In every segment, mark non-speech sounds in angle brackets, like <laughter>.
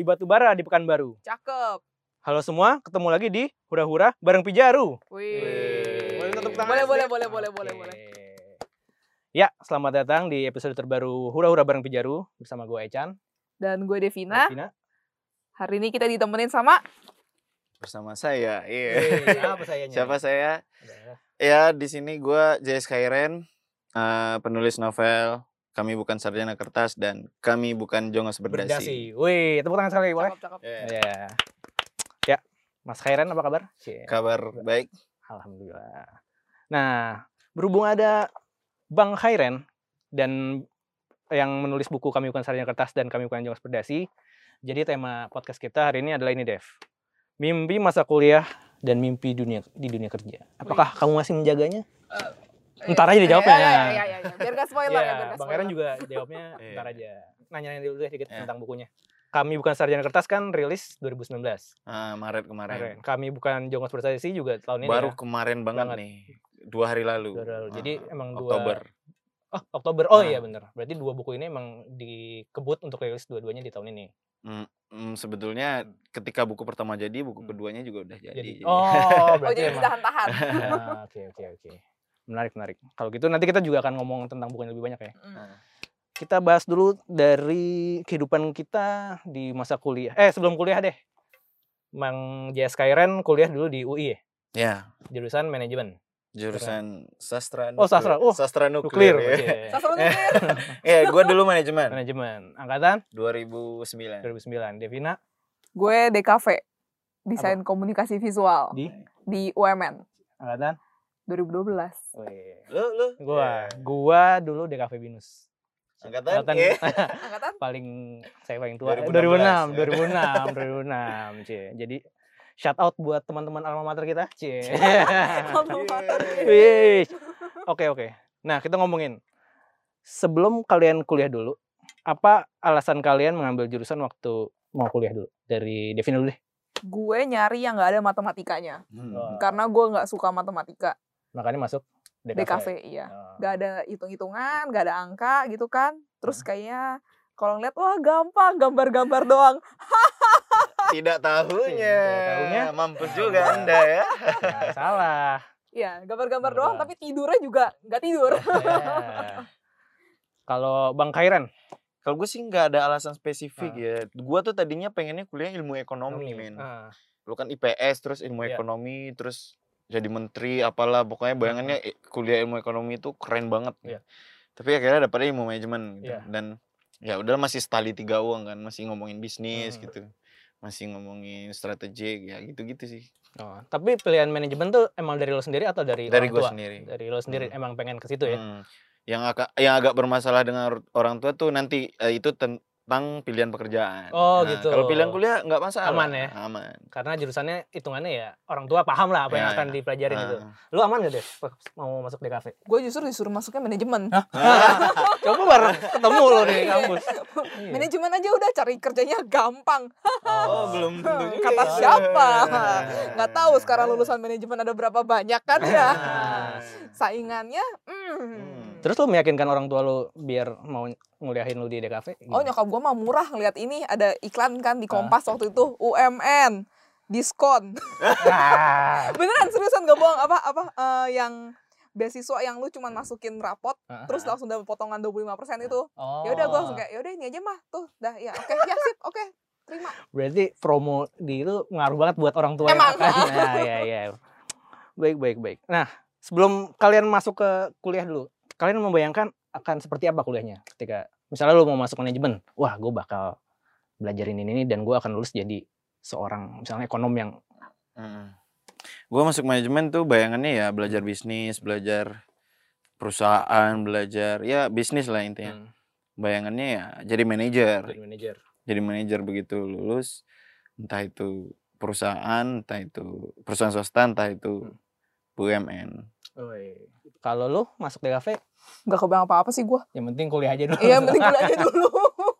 beli batu bara di Pekanbaru. Cakep. Halo semua, ketemu lagi di Hura-Hura bareng Pijaru. Wih. Boleh tepuk tangan Boleh, SD? boleh, boleh, boleh, boleh, Oke. boleh. Ya, selamat datang di episode terbaru Hura-Hura bareng Pijaru bersama gue Echan. Dan gue Devina. Devina. Hari ini kita ditemenin sama bersama saya. Iya. Wih, apa sayanya? Siapa saya? Ya, di sini gua Jais Kairen, eh, penulis novel. Kami bukan sarjana kertas dan kami bukan jongos berdasi. Berdasi. Wih, tepuk tangan sekali boleh? cakep, cakep. Ya, Ya. Ya, Mas Khairan apa kabar? Cie. Kabar baik. Alhamdulillah. Nah, berhubung ada Bang Khairen dan yang menulis buku Kami Bukan Sarjana Kertas dan Kami Bukan Jongos Berdasi, jadi tema podcast kita hari ini adalah ini, Dev. Mimpi masa kuliah dan mimpi dunia di dunia kerja. Apakah kamu masih menjaganya? Ntar aja dijawabnya. Ya, ya, ya, ya, ya. Biar gak spoiler ya, biar Iya, gak Bang spoiler. Khairan juga <laughs> jawabnya Iya. ntar aja. Nanya-nanya dulu deh dikit Iya. tentang bukunya. Kami Bukan Sarjana Kertas kan rilis 2019. Ah, Maret kemarin. Kemarin. Kami Bukan Jongos Berdasi juga tahun ini Baru ya. kemarin banget, Banget. nih. Dua hari lalu. Dua hari lalu. Jadi Ah, emang dua- Oktober. Oh, Oktober. Oh Nah. iya bener. Berarti dua buku ini emang dikebut untuk rilis dua-duanya di tahun ini. Hmm, hmm, sebetulnya ketika buku pertama jadi, buku Hmm. keduanya juga udah jadi. Jadi, Jadi- oh, <laughs> Oh, berarti jadi emang. ditahan-tahan. <laughs> Ah, Oke, oke, oke. Menarik, menarik. Kalau gitu nanti kita juga akan ngomong tentang buku yang lebih banyak ya. Mm. Kita bahas dulu dari kehidupan kita di masa kuliah. Eh, sebelum kuliah deh. Mang JS Kairen kuliah dulu di UI ya, ya, jurusan manajemen. jurusan sastra. Oh, sastra. nuklir. Oh, sastra Nuklir. nuklir. ya. Sastra nuklir. <laughs> Ya, gua dulu manajemen. Manajemen. Angkatan 2009. 2009. Devina Gue DKV. Desain komunikasi visual di di UMN angkatan 2012. Wih. Lu lu Gua, Ya. gua dulu DKV Binus. angkatan, Angkatan ya. <laughs> Angkatan paling saya paling tua 2016, 2006 2006 2006 cie jadi shout out buat teman-teman alma mater kita cie <laughs> Alma mater. Wih. oke oke nah kita ngomongin sebelum kalian kuliah dulu apa alasan kalian mengambil jurusan waktu mau kuliah dulu dari Devin dulu deh Gue nyari yang gak ada matematikanya. Hmm. Karena gue gak suka matematika. Makanya masuk DKV, DKV, iya. Oh. Gak ada hitung-hitungan, gak ada angka gitu kan. Hmm. Terus kayaknya kalau ngeliat, wah gampang, gambar-gambar doang. <laughs> Tidak tahunya. Tidak tahunya. Mampus juga Anda ya. Nah, salah Iya, gambar-gambar Gambar doang, tapi tidurnya juga gak tidur. Ya. kalau Bang Kairan Kalau gue sih nggak ada alasan spesifik Ah. ya. Gue tuh tadinya pengennya kuliah ilmu ekonomi, men. Ah. Lu kan IPS terus ilmu Iya. ekonomi terus jadi menteri apalah pokoknya bayangannya kuliah ilmu ekonomi itu keren banget. Iya. Tapi akhirnya dapetnya ilmu manajemen gitu. Iya. Dan ya udah masih setali tiga uang kan, masih ngomongin bisnis Hmm. gitu. Masih ngomongin strategi ya gitu-gitu sih. Oh, tapi pilihan manajemen tuh emang dari lo sendiri atau dari Dari gue sendiri. Dari lo sendiri Hmm. emang pengen ke situ ya? Hmm. Yang agak yang agak bermasalah dengan or- orang tua tuh nanti eh, itu tentang pilihan pekerjaan. Oh, Nah, gitu. Kalau pilihan kuliah nggak masalah. Aman ya? Aman. Karena jurusannya hitungannya ya orang tua paham lah apa yang Ya, akan ya. dipelajarin gitu. Ah. Lu aman gak deh mau masuk DKV? gue justru disuruh masuknya manajemen. <laughs> Coba baru ketemu lo di kampus. <laughs> Iya. Manajemen aja udah cari kerjanya gampang. Oh, <laughs> belum tentu juga. Kata ya. siapa? Iya. Nggak tahu sekarang lulusan manajemen ada berapa banyak kan ya. Nah. Saingannya, hmm. Hmm. Terus lu meyakinkan orang tua lu biar mau nguliahin lu di DKV? Oh gimana? nyokap gue mah murah ngeliat ini ada iklan kan di Ah. Kompas waktu itu UMN diskon Ah. <laughs> beneran seriusan gak bohong apa apa eh, yang beasiswa yang lu cuman masukin rapot Ah. terus langsung dapat potongan 25% itu Oh. ya udah gue langsung kayak ya udah ini aja mah tuh dah ya oke ya sip oke terima Berarti promo di itu ngaruh banget buat orang tua Emang. akan. Nah, ya ya. <laughs> Baik baik baik. Nah, sebelum kalian masuk ke kuliah dulu, kalian membayangkan akan seperti apa kuliahnya ketika misalnya lu mau masuk manajemen, wah gue bakal belajarin ini, ini dan gue akan lulus jadi seorang misalnya ekonom yang Gue masuk manajemen tuh bayangannya ya belajar bisnis, belajar perusahaan, belajar ya bisnis lah intinya. hmm, Bayangannya ya jadi manajer. jadi manajer. Jadi manajer begitu lulus, entah itu perusahaan, entah itu perusahaan swasta, entah itu BUMN. Kalau lu masuk DKV, nggak kebayang apa apa sih gue yang penting kuliah aja dulu. iya yang penting kuliah aja dulu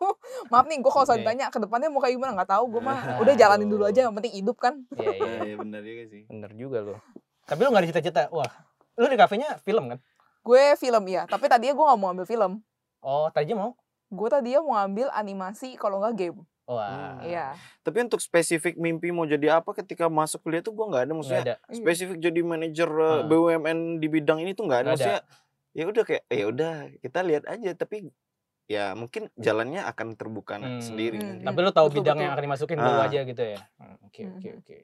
<laughs> maaf nih gue kalau Iya. ditanya ke depannya mau kayak gimana nggak tahu gue mah <laughs> udah jalanin dulu aja yang penting hidup kan Iya iya. Iya benar juga sih. Bener juga lu. Tapi lu gak ada cita-cita, wah lu di kafenya film kan? gue film ya tapi tadinya gue nggak mau ambil film Oh, tadinya mau? gue tadinya mau ambil animasi kalau nggak game Wah. Hmm. Iya. Tapi untuk spesifik mimpi mau jadi apa ketika masuk kuliah tuh gua nggak ada maksudnya ada. Iya. spesifik jadi manajer uh, Ah. BUMN di bidang ini tuh nggak ada ada. maksudnya ya udah kayak ya udah kita lihat aja tapi ya mungkin jalannya akan terbuka Hmm. sendiri Hmm. Tapi lu tahu Betul, bidang betul. yang akan dimasukin dulu Ah. aja gitu ya. Hmm, Oke oke oke.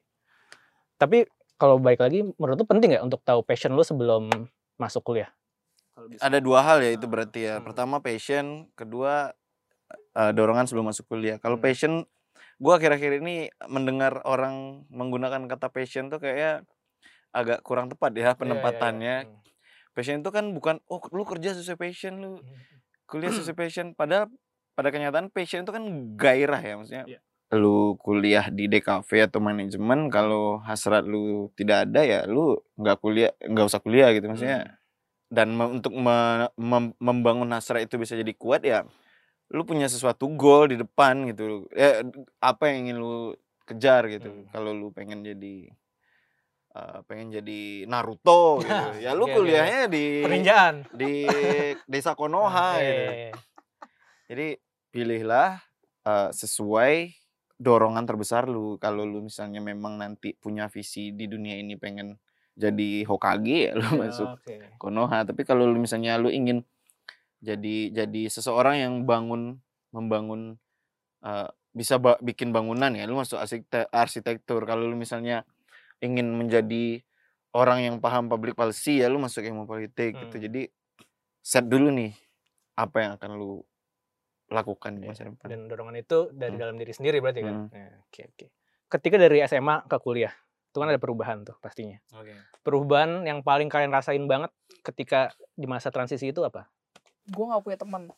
Tapi kalau balik lagi menurut lu penting nggak untuk tahu passion lu sebelum masuk kuliah? ada dua hal ya itu Ah. berarti ya Hmm. pertama passion kedua uh, dorongan sebelum masuk kuliah kalau Hmm. passion gua akhir-akhir ini mendengar orang menggunakan kata passion tuh kayaknya agak kurang tepat ya Iya, iya, iya. penempatannya Hmm. passion itu kan bukan oh lu kerja sesuai passion lu Hmm. kuliah sesuai <clears throat> passion padahal pada kenyataan passion itu kan gairah ya maksudnya Iya. lu kuliah di DKV atau manajemen kalau hasrat lu tidak ada ya lu nggak kuliah nggak usah kuliah gitu maksudnya Hmm. dan me- untuk me- mem- membangun hasrat itu bisa jadi kuat ya lu punya sesuatu goal di depan gitu ya apa yang ingin lu kejar gitu Hmm. kalau lu pengen jadi eh, pengen jadi Naruto gitu <laughs> ya lu Oke, oke. kuliahnya di Peninjaan. di <laughs> desa Konoha Iya, gitu iya, iya. jadi pilihlah eh, sesuai dorongan terbesar lu kalau lu misalnya memang nanti punya visi di dunia ini pengen jadi Hokage ya lu masuk Oke. Konoha tapi kalau lu misalnya lu ingin jadi jadi seseorang yang bangun membangun eh, bisa ba- bikin bangunan ya lu masuk arsitek arsitektur kalau lu misalnya ingin menjadi orang yang paham public policy ya lu masuk ilmu politik gitu Hmm. jadi set dulu nih apa yang akan lu lakukan di Iya, masa depan Dan dorongan itu dari Hmm. dalam diri sendiri berarti kan. Hmm. Ya, Oke oke. Ketika dari SMA ke kuliah, itu kan ada perubahan tuh pastinya. Perubahan yang paling kalian rasain banget ketika di masa transisi itu apa? Gue gak punya teman. <laughs>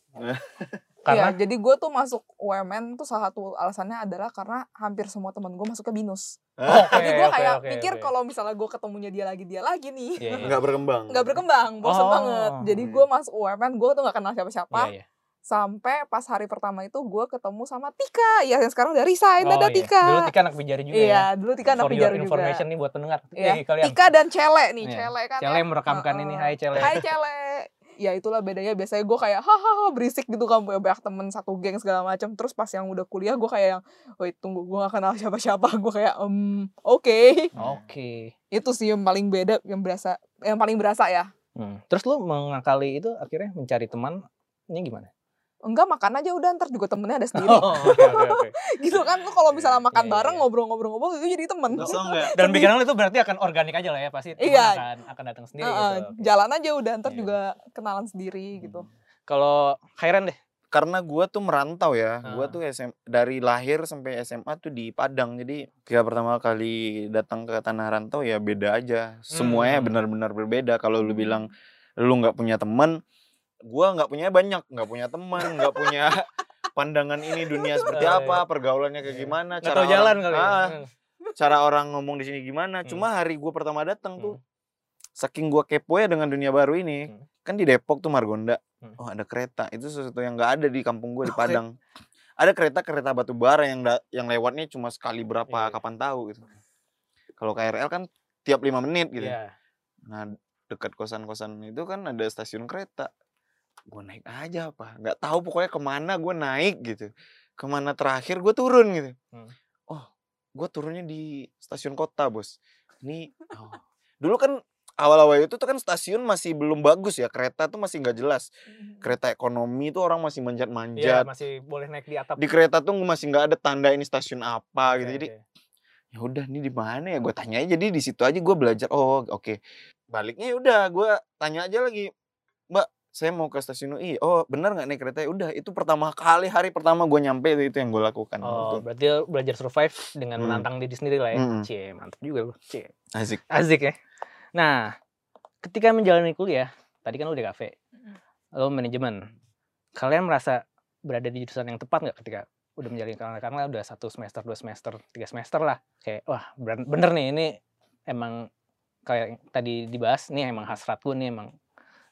Karena Iya, jadi gue tuh masuk UMN tuh salah satu alasannya adalah karena hampir semua teman gue masuk ke binus. Oke, Jadi gue oke, kayak oke, mikir oke. kalau misalnya gue ketemunya dia lagi dia lagi nih, Iya, iya. nggak berkembang nggak berkembang, bosen Oh, banget. Jadi iya. gue masuk UMN, gue tuh gak kenal siapa-siapa. Iya, iya. Sampai pas hari pertama itu gue ketemu sama Tika, ya yang sekarang udah resign, Oh, dadah iya. Tika. Dulu Tika anak bijari juga Iya, ya. dulu Tika anak For juga. information nih buat pendengar. Iya, Nih, kalian. Tika dan Cele nih, Iya. Cele kan. Cele ya. merekamkan ini, Heeh. hai Cele. Hai Cele. <laughs> Ya itulah bedanya biasanya gue kayak hahaha berisik gitu kan punya banyak temen satu geng segala macam terus pas yang udah kuliah gue kayak yang wait tunggu gue gak kenal siapa-siapa <laughs> gue kayak em oke Oke. itu sih yang paling beda yang berasa yang paling berasa ya Hmm. Terus lu mengakali itu akhirnya mencari teman ini gimana? Enggak makan aja udah ntar juga temennya ada sendiri Oh, oke oke. <laughs> gitu kan lu kalau misalnya makan Iya, bareng iya. ngobrol-ngobrol-ngobrol itu jadi temen Dan pikiran lu itu berarti akan organik aja lah ya pasti teman Iya. akan akan datang sendiri Heeh, gitu. Jalan aja udah ntar Iya. juga kenalan sendiri gitu Kalau Khairan deh. karena gua tuh merantau ya gua Ah. tuh SM, dari lahir sampai SMA tuh di Padang jadi ketika pertama kali datang ke tanah rantau ya beda aja semuanya Hmm. benar-benar berbeda kalau lu bilang lu nggak punya teman gua nggak punya banyak nggak punya teman nggak punya <laughs> pandangan ini dunia seperti Oh, apa pergaulannya kayak Iya. gimana Nggak tahu jalan kali ya. ah, cara orang ngomong di sini gimana Hmm. cuma hari gua pertama datang tuh Hmm. saking gua kepo ya dengan dunia baru ini Hmm. kan di Depok tuh Margonda oh ada kereta itu sesuatu yang nggak ada di kampung gue di. <laughs> Padang ada kereta kereta batu bara yang da- yang lewatnya cuma sekali berapa Iya, iya. kapan tahu gitu kalau KRL kan tiap lima menit gitu Iya. nah dekat kosan kosan itu kan ada stasiun kereta gue naik aja apa? Nggak tahu pokoknya ke mana gue naik gitu. Ke mana terakhir gue turun gitu. Hmm. oh gue turunnya di stasiun kota bos. Ini oh. dulu kan awal-awal itu tuh kan stasiun masih belum bagus ya kereta tuh masih nggak jelas. Kereta ekonomi tuh orang masih Iya, manjat-manjat. masih boleh naik di atap. di kereta tuh masih nggak ada tanda ini stasiun apa gitu. Jadi oke. ya udah ini di mana ya? Gue tanya aja jadi di situ aja gue belajar. Oh oke. Baliknya ya udah gue tanya aja lagi mbak saya mau ke stasiun UI oh benar nggak naik kereta ya udah itu pertama kali hari pertama gue nyampe itu, itu yang gue lakukan Oh, waktu. berarti belajar survive dengan Hmm. menantang diri sendiri lah ya. Hmm. Cie, mantap juga lu. Cie. asik Asik ya. Nah, ketika menjalani kuliah, tadi kan lu di kafe, lu manajemen. Kalian merasa berada di jurusan yang tepat nggak ketika udah menjalani karena karena udah satu semester, dua semester, tiga semester lah. Kayak wah bener, nih ini emang kayak tadi dibahas nih emang hasrat gue nih emang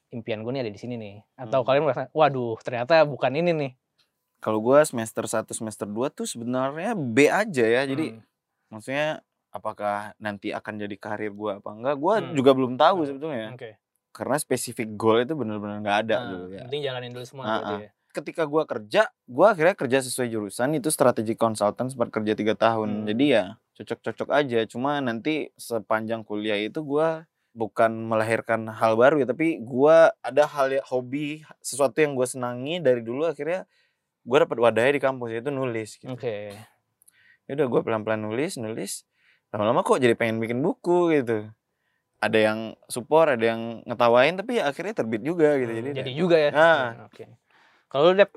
impian gue nih ada di sini nih. Atau Hmm. kalian merasa waduh ternyata bukan ini nih. kalau gue semester 1 semester 2 tuh sebenarnya B aja ya jadi Hmm. maksudnya apakah nanti akan jadi karir gue apa enggak gue Hmm. juga belum tahu Hmm. sebetulnya Oke. karena spesifik goal itu benar-benar nggak ada Nah, dulu ya Penting jalanin dulu semua Ah, berarti ah. ya. ketika gua kerja gua akhirnya kerja sesuai jurusan itu strategi konsultan sempat kerja tiga tahun Hmm. jadi ya cocok-cocok aja cuma nanti sepanjang kuliah itu gua bukan melahirkan hal baru ya tapi gua ada hal ya, hobi sesuatu yang gua senangi dari dulu akhirnya gua dapat wadahnya di kampus yaitu nulis gitu. Oke. ya udah gue pelan-pelan nulis nulis lama-lama kok jadi pengen bikin buku gitu ada yang support ada yang ngetawain tapi ya akhirnya terbit juga gitu Hmm, jadi, Jadi juga ya. Ah. Hmm, Oke. Kalau lu Dep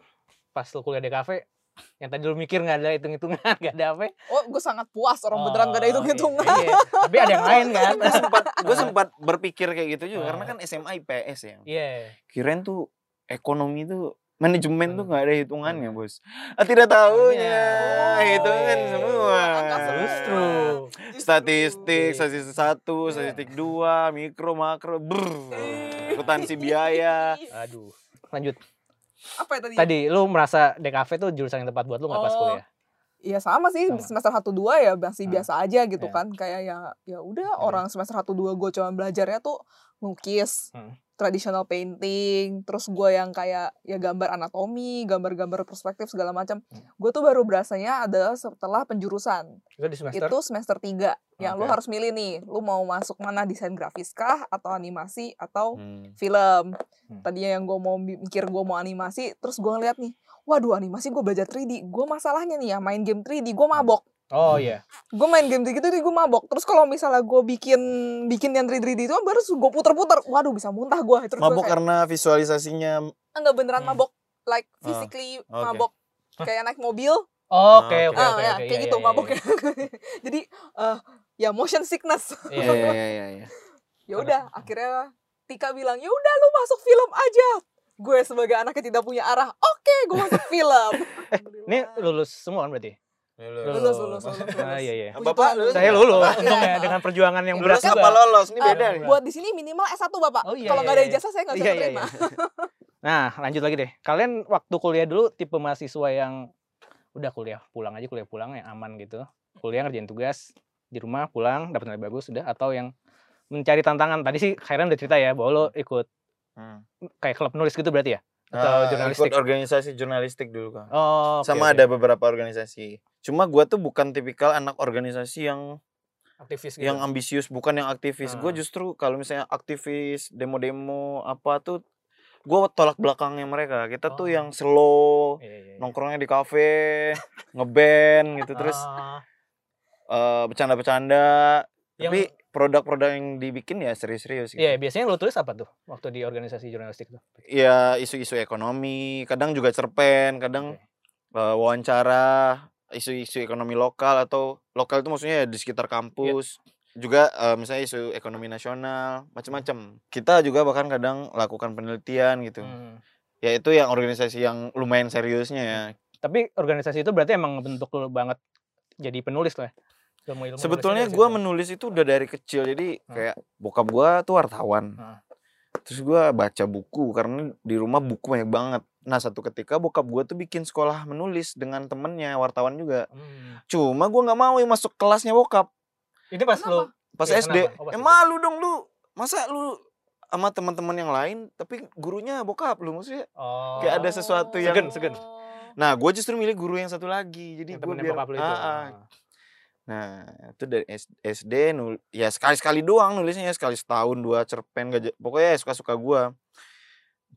pas lu kuliah di kafe yang tadi lu mikir nggak ada hitung-hitungan, <laughs> nggak ada apa? Oh, gue sangat puas orang beneran gak ada Oh, hitung-hitungan. iya, iya. Tapi ada yang lain kan? gue sempat gue sempat berpikir kayak gitu juga karena Ah. kan SMA IPS ya Iya. kirain tuh ekonomi tuh manajemen tuh Hmm. nggak ada hitungannya bos ah, tidak tahunya Oh, hitungan iya. semua. Justru. statistik Iya. statistik satu statistik dua mikro makro brr akuntansi biaya Aduh. Lanjut. Apa ya tadi? Tadi lu merasa DKV tuh jurusan yang tepat buat lu nggak pas Oh. kuliah? Iya sama sih Sama. semester 1 2 ya masih Hmm. biasa aja gitu Iya. kan kayak ya ya udah Iya. orang semester 1 2 gue cuma belajarnya tuh lukis, Hmm. Traditional painting, terus gue yang kayak ya gambar anatomi, gambar-gambar perspektif segala macam. Hmm. Gue tuh baru berasanya adalah setelah penjurusan. Itu di semester? Itu semester 3 yang lu harus milih nih, lu mau masuk mana desain grafis kah atau animasi atau Hmm. film. Hmm. Tadinya yang gue mau mi- mikir gue mau animasi, terus gue ngeliat nih, waduh animasi gue belajar 3D. Gue masalahnya nih ya main game 3D, gue mabok. Oh iya. Gue main game 3D itu gue mabok. Terus kalau misalnya gue bikin bikin yang 3D itu baru gue puter-puter, waduh bisa muntah gue. Terus mabuk gue kayak, karena visualisasinya enggak beneran Hmm. mabok, like Ah, physically oke. mabok. Kayak naik mobil, Oh, Oke Ah, oke ah, oke ya, oke. kayak iya, gitu iya, maboknya. <laughs> Jadi eh, ya motion sickness. Iya. Iya iya iya iya. ya udah akhirnya Tika bilang ya udah lu masuk film aja gue sebagai anak yang tidak punya arah oke gue masuk film <laughs> Ini lulus semua kan berarti? Lulus, lulus, lulus, Ah, lulus. iya iya. Bapak lulus Saya Iya. lulus, Bapak- untungnya dengan perjuangan yang berat Lulus apa juga. lolos? Ini Ah, beda nih. buat di sini minimal S1 bapak Oh, iya, kalau iya, nggak ada iya. ijazah saya nggak bisa Iya, iya, terima iya. <laughs> Nah, lanjut lagi deh. Kalian waktu kuliah dulu tipe mahasiswa yang udah kuliah pulang aja kuliah pulang yang aman gitu. Kuliah ngerjain tugas di rumah pulang dapat nilai bagus udah atau yang mencari tantangan. Tadi sih Khairan udah cerita ya bahwa lo ikut Hmm. kayak klub nulis gitu berarti ya? Atau Ah, jurnalistik? ikut organisasi jurnalistik dulu kan. Oh, oke, Sama oke. ada beberapa organisasi. Cuma gua tuh bukan tipikal anak organisasi yang aktivis gitu. yang ambisius, bukan yang aktivis. Gue Ah. justru kalau misalnya aktivis, demo-demo apa tuh gua tolak belakangnya mereka. Kita tuh Oh. yang slow, Iya, iya, iya. nongkrongnya di kafe, ngeband gitu terus eh, bercanda-bercanda. yang Tapi produk-produk yang dibikin ya serius-serius gitu. Iya, biasanya lo tulis apa tuh waktu di organisasi jurnalistik tuh? ya isu-isu ekonomi, kadang juga cerpen, kadang Oke. eh, wawancara, isu-isu ekonomi lokal atau lokal itu maksudnya ya di sekitar kampus. Juga eh, misalnya isu ekonomi nasional, macam-macam. Kita juga bahkan kadang lakukan penelitian gitu. Hmm. Ya itu yang organisasi yang lumayan seriusnya ya. Tapi organisasi itu berarti emang bentuk lo banget jadi penulis lah. ya? Sebetulnya gue dari situ. menulis itu udah dari kecil. Jadi Hmm. kayak bokap gue tuh wartawan. Hmm. Terus gue baca buku karena di rumah buku banyak banget. Nah satu ketika bokap gue tuh bikin sekolah menulis dengan temennya wartawan juga. Hmm. Cuma gue nggak mau masuk kelasnya bokap Ini pas lo pas Iya, SD. kenapa? Oh, pas ya SD. malu dong lu. Masa lu sama teman-teman yang lain tapi gurunya bokap lu maksudnya. oh, Kayak ada sesuatu yang- Segen, segen. Nah gue justru milih guru yang satu lagi. Jadi yang gue biar bokap itu. Ah, ah. Ah. Nah, itu dari S- SD nul ya sekali-sekali doang nulisnya sekali setahun dua cerpen gak pokoknya ya suka-suka gua.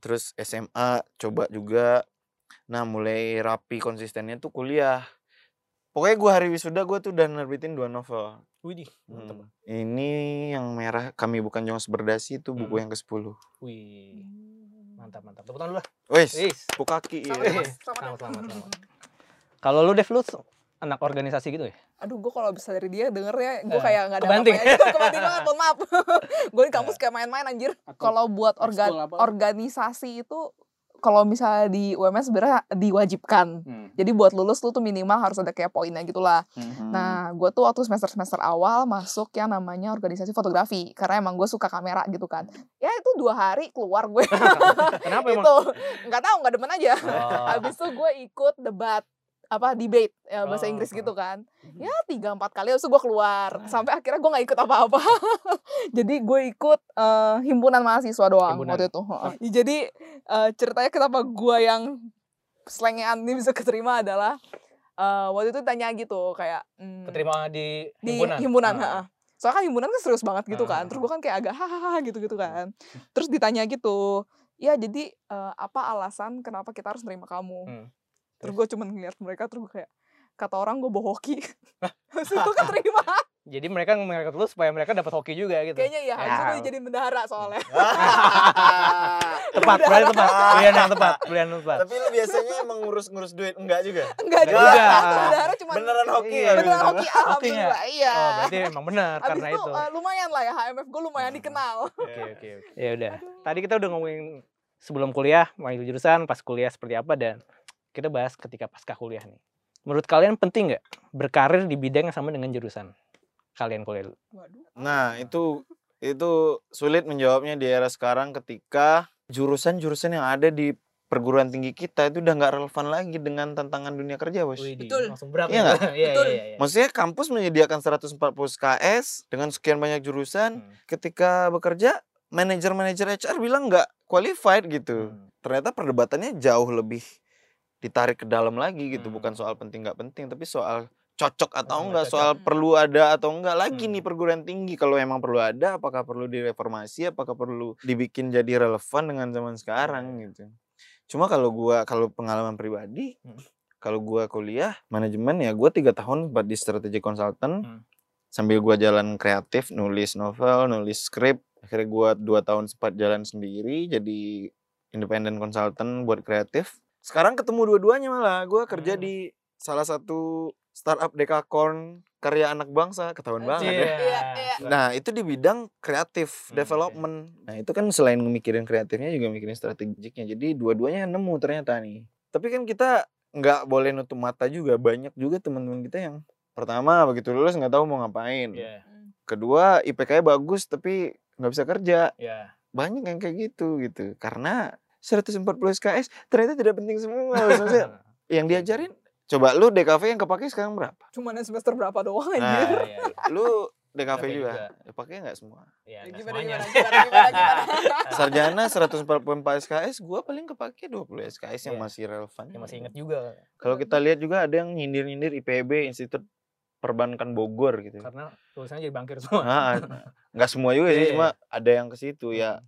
Terus SMA coba juga. Nah, mulai rapi konsistennya tuh kuliah. Pokoknya gua hari wisuda gua tuh udah nerbitin dua novel. Widih, mantep. Hmm. Ini yang merah kami bukan Jongos Berdasi itu buku Hmm. yang ke-10. Wih, mantap mantap. Tepuk tangan dulu lah. Wes, Wis. tepuk kaki. Selamat ya. Mas. Selamat ya. Selamat, selamat, selamat. Kalau lu Dev, lu anak organisasi gitu ya? aduh gue kalau bisa dari dia denger ya gue Eh, kayak nggak ada kebanting. apa-apanya kebanting banget mohon maaf <laughs> gue di kampus kayak main-main anjir kalau buat orga- organisasi itu kalau misalnya di UMS sebenarnya diwajibkan Hmm. jadi buat lulus lu tuh minimal harus ada kayak poinnya gitulah Hmm. Nah, gue tuh waktu semester-semester awal masuk yang namanya organisasi fotografi. Karena emang gue suka kamera gitu kan. Ya itu dua hari keluar gue. <laughs> Kenapa <laughs> emang? itu. Nggak tahu, nggak demen aja. Oh. Habis itu gue ikut debat apa debate ya bahasa Oh, Inggris oh. gitu kan ya tiga empat kali itu gue keluar sampai akhirnya gue nggak ikut apa-apa <laughs> jadi gue ikut eh, himpunan mahasiswa doang Himpunan. waktu itu Heeh. jadi eh, ceritanya kenapa gue yang selengean ini bisa keterima adalah eh, waktu itu tanya gitu kayak hmm, Keterima di di himpunan. himpunan, Ah. ha-ha. soalnya kan himpunan kan serius banget gitu kan Ah. terus gue kan kayak agak hahaha gitu gitu kan terus ditanya gitu ya jadi eh, apa alasan kenapa kita harus nerima kamu Hmm. Terus gue cuman ngeliat mereka terus gue kayak kata orang gue bohoki terus gue keterima <laughs> Jadi mereka merekrut lu supaya mereka dapat hoki juga gitu. kayaknya ya harusnya gue Ya. jadi bendahara soalnya <laughs> tepat, pilihan tepat. Pilihan yang tepat, pilihan yang tepat. Tapi lu biasanya emang ngurus-ngurus duit enggak juga? enggak juga bendahara cuman Beneran hoki Iya, ya? beneran hoki alhamdulillah iya Oh, berarti emang benar Abis karena itu, itu. eh, lumayan lah ya HMF gue lumayan dikenal Oke, oke, oke. Ya udah. Tadi kita udah ngomongin sebelum kuliah, manggil jurusan, pas kuliah seperti apa dan kita bahas ketika pasca kuliah nih. Menurut kalian penting nggak berkarir di bidang yang sama dengan jurusan kalian kuliah dulu? Nah, itu itu sulit menjawabnya di era sekarang ketika jurusan-jurusan yang ada di perguruan tinggi kita itu udah nggak relevan lagi dengan tantangan dunia kerja, Bos. Betul. Langsung berat. Iya nggak? <laughs> Iya, Betul. iya, iya. Maksudnya kampus menyediakan 140 SKS dengan sekian banyak jurusan, Hmm. ketika bekerja manajer-manajer HR bilang nggak qualified gitu. Hmm. Ternyata perdebatannya jauh lebih ditarik ke dalam lagi gitu, Hmm. bukan soal penting nggak penting, tapi soal cocok atau Masalah enggak, cocok. soal perlu ada atau enggak lagi Hmm. nih perguruan tinggi. Kalau emang perlu ada, apakah perlu direformasi, apakah perlu dibikin jadi relevan dengan zaman sekarang gitu. Cuma kalau gua kalau pengalaman pribadi, Hmm. kalau gua kuliah manajemen ya gua tiga tahun buat di strategic consultant Hmm. sambil gua jalan kreatif nulis novel nulis skrip akhirnya gua dua tahun sempat jalan sendiri jadi independent consultant buat kreatif sekarang ketemu dua-duanya malah gua kerja Hmm. di salah satu startup Dekakorn karya anak bangsa ketahuan banget ya Iya, iya. Nah, itu di bidang kreatif Hmm, development. Nah, itu kan selain mikirin kreatifnya juga mikirin strategiknya. Jadi dua-duanya nemu ternyata nih. Tapi kan kita nggak boleh nutup mata juga. Banyak juga teman-teman kita yang pertama begitu lulus nggak tahu mau ngapain. Iya, Kedua IPK-nya bagus tapi nggak bisa kerja. iya. Banyak yang kayak gitu gitu. Karena 140 SKS ternyata tidak penting semua. <laughs> Maksudnya yang diajarin coba lu DKV yang kepake sekarang berapa? cuman yang semester berapa doang Nah, anjir Iya, iya. Lu DKV juga. juga. Ya, pakai nggak semua? Iya, Ya, nggak gimana, semuanya. gimana, gimana, gimana, gimana? <laughs> sarjana 144 SKS gua paling kepake 20 SKS yang Iya. masih relevan Yang masih inget juga kalau kita lihat juga ada yang nyindir-nyindir IPB Institut Perbankan Bogor gitu karena tulisannya jadi bangkir semua. nah, nggak semua juga sih Iya. cuma ada yang ke situ ya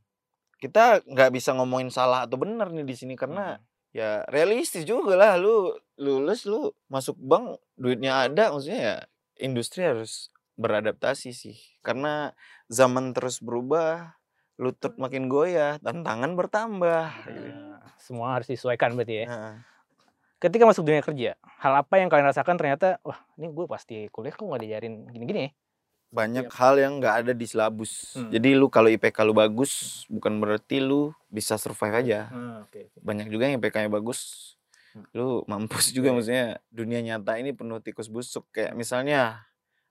kita nggak bisa ngomongin salah atau benar nih di sini karena Hmm. ya realistis juga lah lu lulus lu masuk bank duitnya ada maksudnya ya industri harus beradaptasi sih karena zaman terus berubah lutut makin goyah tantangan bertambah gitu. Nah, semua harus disesuaikan berarti ya. Nah, Ketika masuk dunia kerja, hal apa yang kalian rasakan ternyata, wah ini gue pasti kuliah kok nggak diajarin gini-gini ya? Banyak hal yang nggak ada di silabus. Hmm. Jadi lu kalau IPK lu bagus bukan berarti lu bisa survive aja. oke. Banyak juga yang IPK-nya bagus. Hmm. Lu mampus juga Iya. maksudnya dunia nyata ini penuh tikus busuk kayak misalnya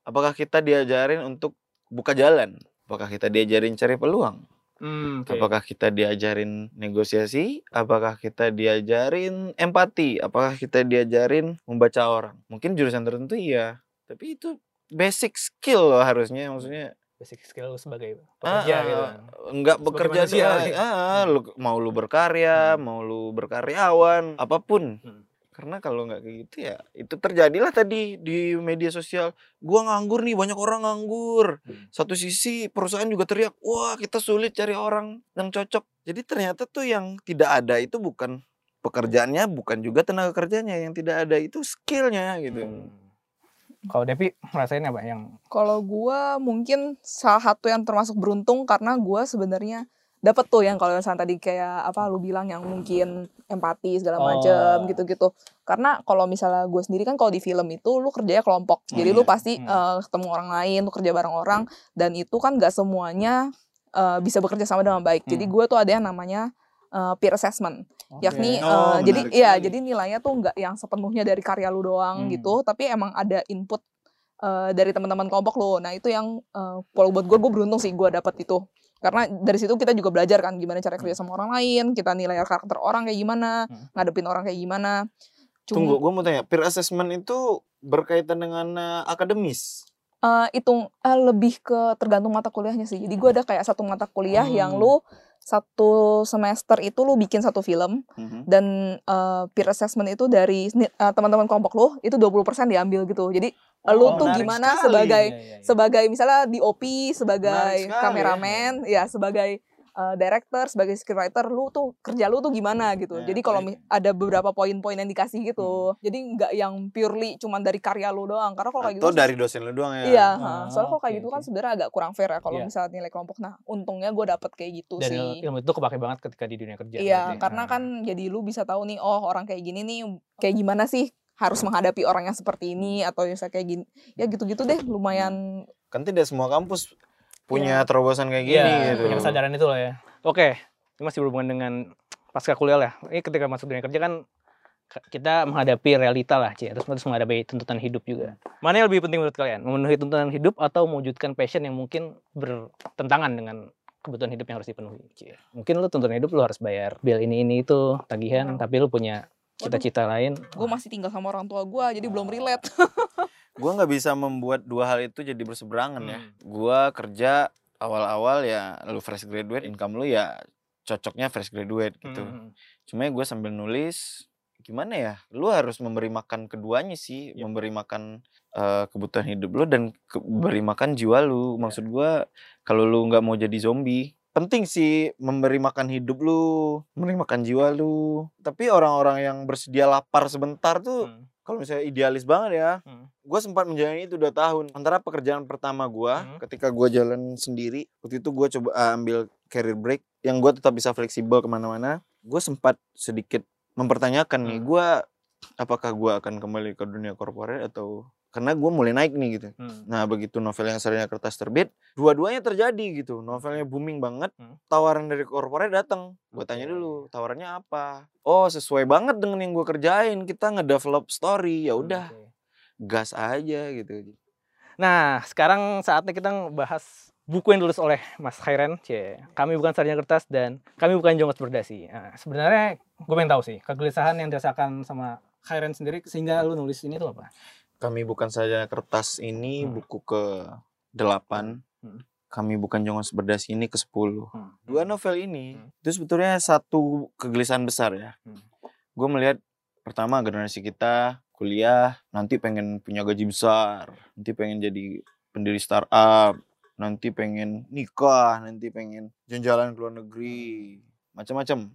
apakah kita diajarin untuk buka jalan? Apakah kita diajarin cari peluang? Hmm, oke. Apakah kita diajarin negosiasi? Apakah kita diajarin empati? Apakah kita diajarin membaca orang? Mungkin jurusan tertentu iya, tapi itu basic skill loh harusnya maksudnya basic skill lu sebagai pekerja ah, gitu kan. enggak bekerja doang. ya. Ah, ah, lu mau lu berkarya, Hmm. mau lu berkaryawan, apa pun. Hmm. Karena kalau nggak kayak gitu ya, itu terjadilah tadi di media sosial. Gua nganggur nih, banyak orang nganggur. Hmm. Satu sisi perusahaan juga teriak, wah kita sulit cari orang yang cocok. Jadi ternyata tuh yang tidak ada itu bukan pekerjaannya, bukan juga tenaga kerjanya. Yang tidak ada itu skillnya gitu. Hmm. Kalau Devi ngerasain apa yang Kalau gua mungkin salah satu yang termasuk beruntung karena gua sebenarnya dapat tuh yang kalau misalnya tadi kayak apa lu bilang yang mungkin empati segala macem Oh. gitu-gitu. Karena kalau misalnya gue sendiri kan kalau di film itu lu kerjanya kelompok. Jadi iya. lu pasti Hmm. eh, ketemu orang lain, lu kerja bareng orang dan itu kan gak semuanya eh, bisa bekerja sama dengan baik. Jadi Hmm. gue tuh ada yang namanya eh, peer assessment. Yakni Oh, eh, jadi iya sekali. jadi nilainya tuh nggak yang sepenuhnya dari karya lu doang Hmm. gitu tapi emang ada input eh, dari teman-teman kelompok lo nah itu yang eh, kalau buat gue gue beruntung sih gue dapet itu karena dari situ kita juga belajar kan gimana cara kerja sama orang lain kita nilai karakter orang kayak gimana Hmm. ngadepin orang kayak gimana Tunggu, gua mau tanya, peer assessment itu berkaitan dengan eh, akademis? Eh, itu eh, lebih ke tergantung mata kuliahnya sih jadi gue ada kayak satu mata kuliah yang Hmm. lu satu semester itu lu bikin satu film Mhm. dan eh, peer assessment itu dari eh, teman-teman kelompok lu itu 20% diambil gitu. Jadi lu Oh, tuh menarik gimana sekali. sebagai Iya, iya, iya. sebagai misalnya DOP, sebagai ya. kameramen, ya sebagai uh, director, sebagai scriptwriter, lu tuh kerja lu tuh gimana gitu. Ya, Jadi kalau mi- ada beberapa poin-poin yang dikasih Hmm. gitu. Jadi nggak yang purely cuman dari karya lu doang. Karena kalau kayak gitu Atau kan- dari dosen lu doang ya? Iya, Ah, ha. soalnya kalau kayak oke, gitu kan oke. sebenarnya agak kurang fair ya kalau Iya. misalnya nilai kelompok. Nah, untungnya gue dapet kayak gitu Dan sih. il- ilmu itu kepake banget ketika di dunia kerja. Iya, karena Ah. kan jadi lu bisa tahu nih, oh orang kayak gini nih kayak gimana sih harus menghadapi orang yang seperti ini atau misalnya kayak gini. Ya gitu-gitu deh, lumayan Kan tidak semua kampus punya Iya. terobosan kayak Iya, gini gitu. punya kesadaran itu lah ya. Oke, ini masih berhubungan dengan pasca kuliah lah. Ini ketika masuk dunia kerja kan kita menghadapi realita lah, Ci. Terus terus menghadapi tuntutan hidup juga. Mana yang lebih penting menurut kalian? Memenuhi tuntutan hidup atau mewujudkan passion yang mungkin bertentangan dengan kebutuhan hidup yang harus dipenuhi, Ci. Mungkin lu tuntutan hidup lu harus bayar bill ini ini itu, tagihan, Hmm. tapi lu punya cita-cita lain. gue masih tinggal sama orang tua gue jadi belum relate <laughs> Gua nggak bisa membuat dua hal itu jadi berseberangan ya. Hmm. Gua kerja awal-awal ya lu fresh graduate, income lu ya cocoknya fresh graduate gitu. Hmm. Cuma gue sambil nulis gimana ya? Lu harus memberi makan keduanya sih, Yep. memberi makan eh, kebutuhan hidup lu dan ke- beri makan jiwa lu. Maksud gua kalau lu nggak mau jadi zombie, penting sih memberi makan hidup lu, memberi makan jiwa lu. Tapi orang-orang yang bersedia lapar sebentar tuh Hmm. Kalau misalnya idealis banget ya, Hmm. gue sempat menjalani itu dua tahun. Antara pekerjaan pertama gue, Hmm. ketika gue jalan sendiri, waktu itu gue coba uh, ambil career break, yang gue tetap bisa fleksibel ke mana-mana. Gue sempat sedikit mempertanyakan nih, Hmm. gue apakah gue akan kembali ke dunia korporat atau karena gue mulai naik nih gitu. Hmm. Nah begitu novel yang serinya kertas terbit, dua-duanya terjadi gitu. Novelnya booming banget, Hmm. tawaran dari korporat datang. Gue tanya dulu, tawarannya apa? Oh sesuai banget dengan yang gue kerjain. Kita ngedevelop story, ya udah Oke. gas aja gitu. Nah, sekarang saatnya kita bahas buku yang ditulis oleh Mas Khairen. C. Kami bukan sarjana kertas dan kami bukan jongos berdasi. Nah, sebenarnya gue pengen tahu sih, kegelisahan yang dirasakan sama Khairen sendiri sehingga lu nulis ini tuh apa? Kami bukan saja kertas ini Hmm. buku ke 8 Hmm. Kami bukan jongos berdasi ini ke 10 Hmm. Dua novel ini Hmm. itu sebetulnya satu kegelisahan besar ya. Hmm. Gue melihat pertama generasi kita kuliah nanti pengen punya gaji besar, nanti pengen jadi pendiri startup, nanti pengen nikah, nanti pengen jalan-jalan ke luar negeri, macam-macam.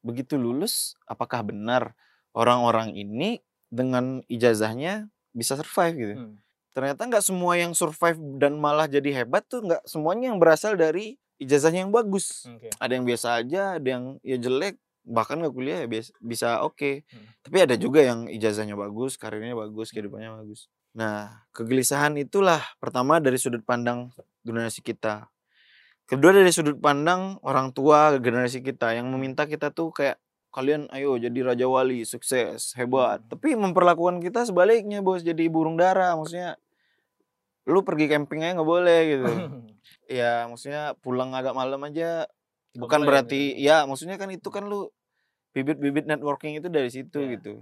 Begitu lulus, apakah benar orang-orang ini dengan ijazahnya bisa survive gitu? Hmm. ternyata nggak semua yang survive dan malah jadi hebat tuh nggak semuanya yang berasal dari ijazahnya yang bagus. Oke. Ada yang biasa aja, ada yang ya jelek, bahkan nggak kuliah ya biasa, bisa oke. Hmm. Tapi ada juga yang ijazahnya bagus, karirnya bagus, kehidupannya bagus. Nah, kegelisahan itulah pertama dari sudut pandang generasi kita. Kedua dari sudut pandang orang tua generasi kita yang meminta kita tuh kayak kalian ayo jadi raja wali, sukses, hebat. Hmm. Tapi memperlakukan kita sebaliknya, Bos, jadi burung dara. Maksudnya lu pergi camping aja nggak boleh gitu. <laughs> ya, maksudnya pulang agak malam aja bukan boleh berarti gitu. ya maksudnya kan itu kan lu bibit-bibit networking itu dari situ Iya. gitu.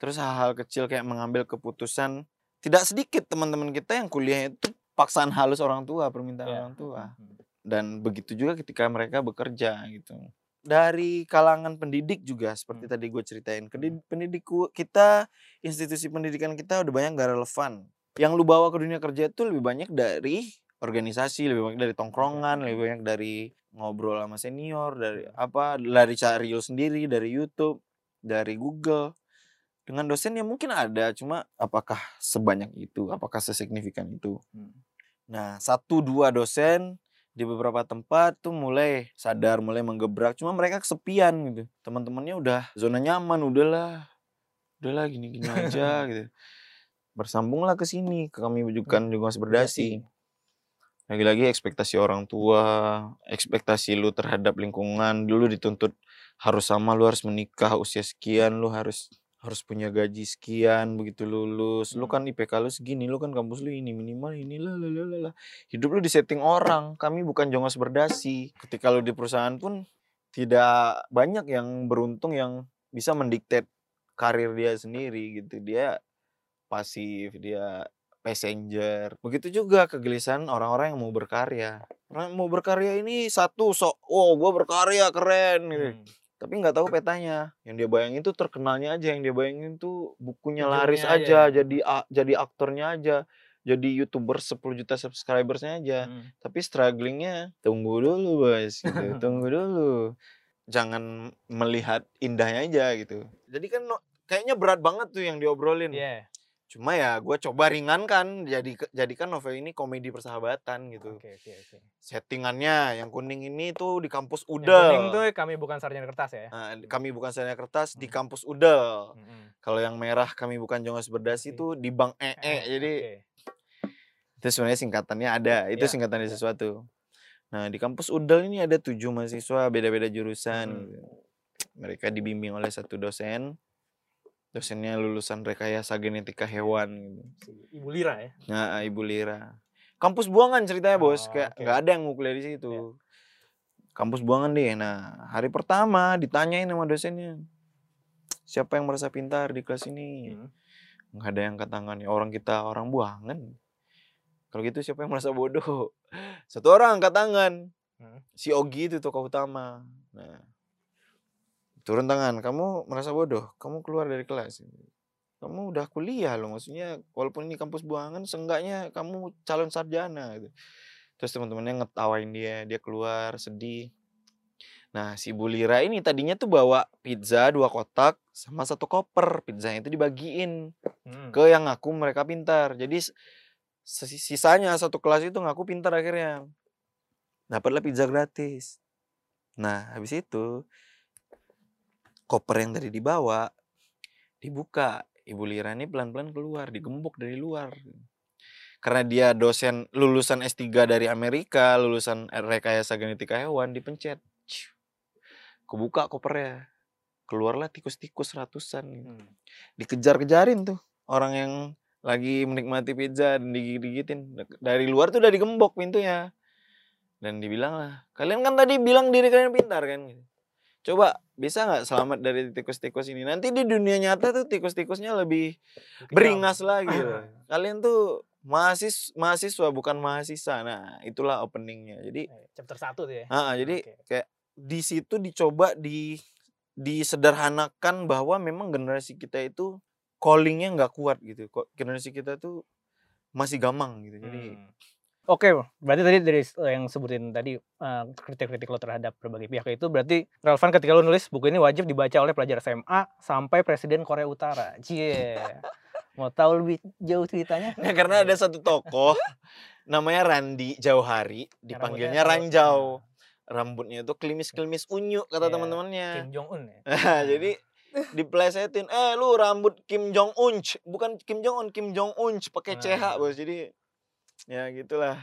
Terus hal-hal kecil kayak mengambil keputusan tidak sedikit teman-teman kita yang kuliah itu paksaan halus orang tua, permintaan Iya. orang tua. Hmm. Dan begitu juga ketika mereka bekerja gitu. Dari kalangan pendidik juga seperti Hmm. tadi gue ceritain. Kedi- Pendidik kita, institusi pendidikan kita udah banyak gak relevan. Yang lu bawa ke dunia kerja itu lebih banyak dari organisasi, lebih banyak dari tongkrongan, lebih banyak dari ngobrol sama senior, dari apa, dari cari sendiri, dari YouTube, dari Google. Dengan dosen ya mungkin ada, cuma apakah sebanyak itu, apakah sesignifikan itu. Hmm. Nah, satu dua dosen di beberapa tempat tuh mulai sadar, mulai menggebrak. Cuma mereka kesepian gitu. Teman-temannya udah zona nyaman, udahlah. Udahlah gini-gini aja <laughs> gitu. Bersambunglah ke sini, ke kami wujudkan juga berdasi. Lagi-lagi ekspektasi orang tua, ekspektasi lu terhadap lingkungan, dulu dituntut harus sama, lu harus menikah usia sekian, lu harus harus punya gaji sekian begitu lulus. Lu Hmm. kan IPK lu segini, lu kan kampus lu ini minimal ini lah lah lah lah. Hidup lu disetting orang. Kami bukan jongos berdasi. Ketika lu di perusahaan pun tidak banyak yang beruntung yang bisa mendiktet karir dia sendiri gitu. Dia pasif, dia passenger. Begitu juga kegelisahan orang-orang yang mau berkarya. Orang yang mau berkarya ini satu sok, oh gue berkarya keren gitu. Hmm. Tapi nggak tahu petanya. Yang dia bayangin tuh terkenalnya aja, yang dia bayangin tuh bukunya laris aja aja, ya. jadi a- jadi aktornya aja, jadi youtuber 10 juta subscribersnya aja. Hmm. Tapi strugglingnya tunggu dulu bos, gitu. <laughs> tunggu dulu. Jangan melihat indahnya aja gitu. Jadi kan no- kayaknya berat banget tuh yang diobrolin. Iya. Cuma ya gue coba ringankan, jadi jadikan novel ini komedi persahabatan gitu. Oke, oke, oke. Settingannya yang kuning ini tuh di kampus Yang Udel. kuning tuh kami bukan sarjana kertas ya. Nah, kami bukan sarjana kertas di Hmm. kampus Udel. Hmm. Kalau yang merah kami bukan Jongos Berdasi itu di Bank EE. Eh, Jadi oke. itu sebenarnya singkatannya ada. Itu Iya, singkatan dari ada. sesuatu. Nah di kampus Udel ini ada tujuh mahasiswa beda-beda jurusan. Hmm. Mereka dibimbing oleh satu dosen. Dosennya lulusan rekayasa genetika hewan. Gitu. Ibu Lira ya. Nah, Ibu Lira. Kampus buangan ceritanya bos, Oh, kayak nggak ada yang mau kuliah di situ. Kampus buangan deh. Nah, hari pertama ditanyain sama dosennya, siapa yang merasa pintar di kelas ini? Hmm. Nggak ada yang angkat tangan. Ya orang kita orang buangan. Kalau gitu siapa yang merasa bodoh? <laughs> Satu orang angkat tangan. Hmm. Si Ogi itu tokoh utama. Nah, turun tangan. Kamu merasa bodoh? Kamu keluar dari kelas. Kamu udah kuliah loh. Maksudnya walaupun ini kampus buangan, seenggaknya kamu calon sarjana. Gitu. Terus teman-temannya ngetawain dia. Dia keluar sedih. Nah, si Bu Lira ini tadinya tuh bawa pizza dua kotak sama satu koper. Pizzanya itu dibagiin Hmm. ke yang ngaku mereka pintar. Jadi sisanya satu kelas itu ngaku pintar akhirnya. Dapatlah pizza gratis. Nah, habis itu koper yang tadi dibawa dibuka. Ibu Lira ini pelan-pelan keluar, digembok dari luar. Karena dia dosen lulusan S3 dari Amerika, lulusan rekayasa genetika hewan, dipencet. Kebuka kopernya. Keluarlah tikus-tikus ratusan. Hmm. dikejar-kejarin tuh orang yang lagi menikmati pizza dan digigit-gigitin dari luar tuh udah digembok pintunya dan dibilang lah kalian kan tadi bilang diri kalian pintar kan gitu. Coba bisa nggak selamat dari tikus-tikus ini nanti di dunia nyata tuh tikus-tikusnya lebih beringas lagi <clears throat> loh. kalian tuh mahasiswa mahasiswa bukan mahasiswa nah itulah openingnya jadi Eh, Chapter 1 tuh ya. Ah, jadi kayak di situ dicoba di disederhanakan bahwa memang generasi kita itu callingnya nggak kuat gitu. Kok generasi kita tuh masih gamang gitu. Jadi Hmm. Oke, berarti tadi dari s- yang sebutin tadi eh, kritik-kritik lo terhadap berbagai pihak itu berarti relevan ketika lo nulis buku ini wajib dibaca oleh pelajar SMA sampai Presiden Korea Utara. Cie. Mau tahu lebih jauh ceritanya? Nah, karena ada satu tokoh namanya Randi Jauhari, dipanggilnya Ranjau. Rambutnya itu klimis-klimis unyu kata Iya, teman-temannya. Kim Jong Un ya. <laughs> Jadi diplesetin, eh lu rambut Kim Jong Un, bukan Kim Jong Un, Kim Jong Un pakai CH Nah. bos. Jadi ya gitulah.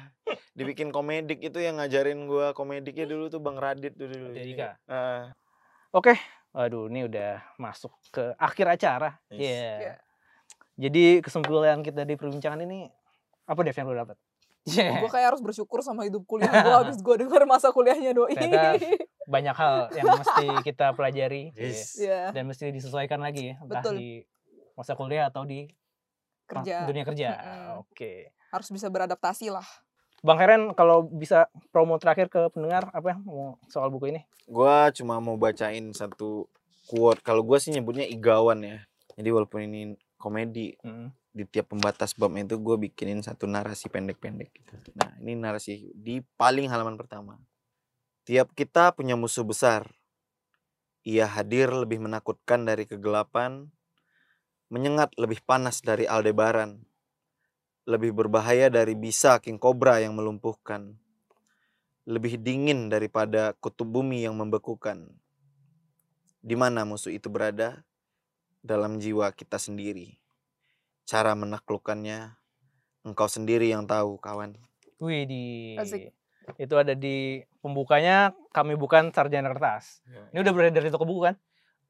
Dibikin komedik itu yang ngajarin gua komediknya dulu tuh Bang Radit tuh dulu. Dika. ah, Oke, waduh ini udah masuk ke akhir acara. Yes. Iya. Iya. Jadi kesimpulan kita di perbincangan ini apa Dev yang lo dapat? Iya. gue kayak harus bersyukur sama hidup kuliah gue habis gue denger masa kuliahnya doi Ternyata Banyak hal yang mesti kita pelajari. Yes. Iya, dan mesti disesuaikan lagi ya entah Betul. di masa kuliah atau di kerja dunia kerja. Oke. Harus bisa beradaptasi lah Bang Heren kalau bisa promo terakhir ke pendengar apa ya mau soal buku ini? Gua cuma mau bacain satu quote. Kalau gua sih nyebutnya igawan ya. Jadi walaupun ini komedi, Mm. di tiap pembatas bab itu gue bikinin satu narasi pendek-pendek gitu. Nah ini narasi di paling halaman pertama. Tiap kita punya musuh besar. Ia hadir lebih menakutkan dari kegelapan, menyengat lebih panas dari Aldebaran, lebih berbahaya dari bisa King Cobra yang melumpuhkan, lebih dingin daripada kutub bumi yang membekukan. Di mana musuh itu berada? Dalam jiwa kita sendiri. Cara menaklukkannya, engkau sendiri yang tahu, kawan. Wih di Asik. itu ada di pembukanya kami bukan sarjana kertas. Ini udah beredar di toko buku kan?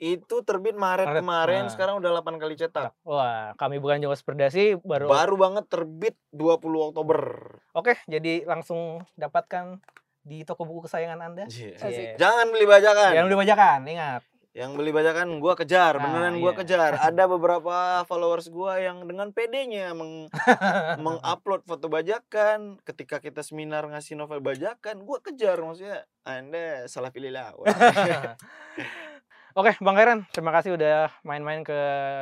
Itu terbit Maret, Maret, kemarin, nah. sekarang udah 8 kali cetak. Wah, kami bukan Jawa Perdasi baru. Baru banget terbit 20 Oktober. Oke, jadi langsung dapatkan di toko buku kesayangan Anda. Asik. Iya. Jangan beli bajakan. Jangan lupa bacakan, ingat. Yang beli bajakan gua kejar, Ah, beneran gua iya. kejar. <laughs> Ada beberapa followers gua yang dengan pedenya meng <laughs> mengupload foto bajakan ketika kita seminar ngasih novel bajakan, gua kejar maksudnya Anda salah pilih lawan. <laughs> Oke, Bang Karen, terima kasih udah main-main ke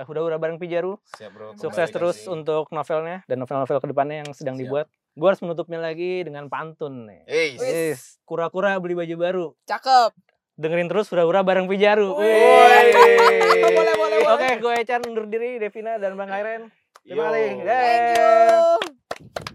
Hura-Hura bareng Pijaru. Siap, Bro. Sukses kembali terus kasih. untuk novelnya dan novel-novel ke depannya yang sedang Siap. dibuat. Gue harus menutupnya lagi dengan pantun nih. Yes, kura-kura beli baju baru. Cakep. Dengerin terus Hura-Hura bareng Pijaru. Wih. Wih. <laughs> Boleh, boleh, boleh. Oke, gue Ecan undur diri, Devina dan Bang Karen. Terima kasih. Thank you.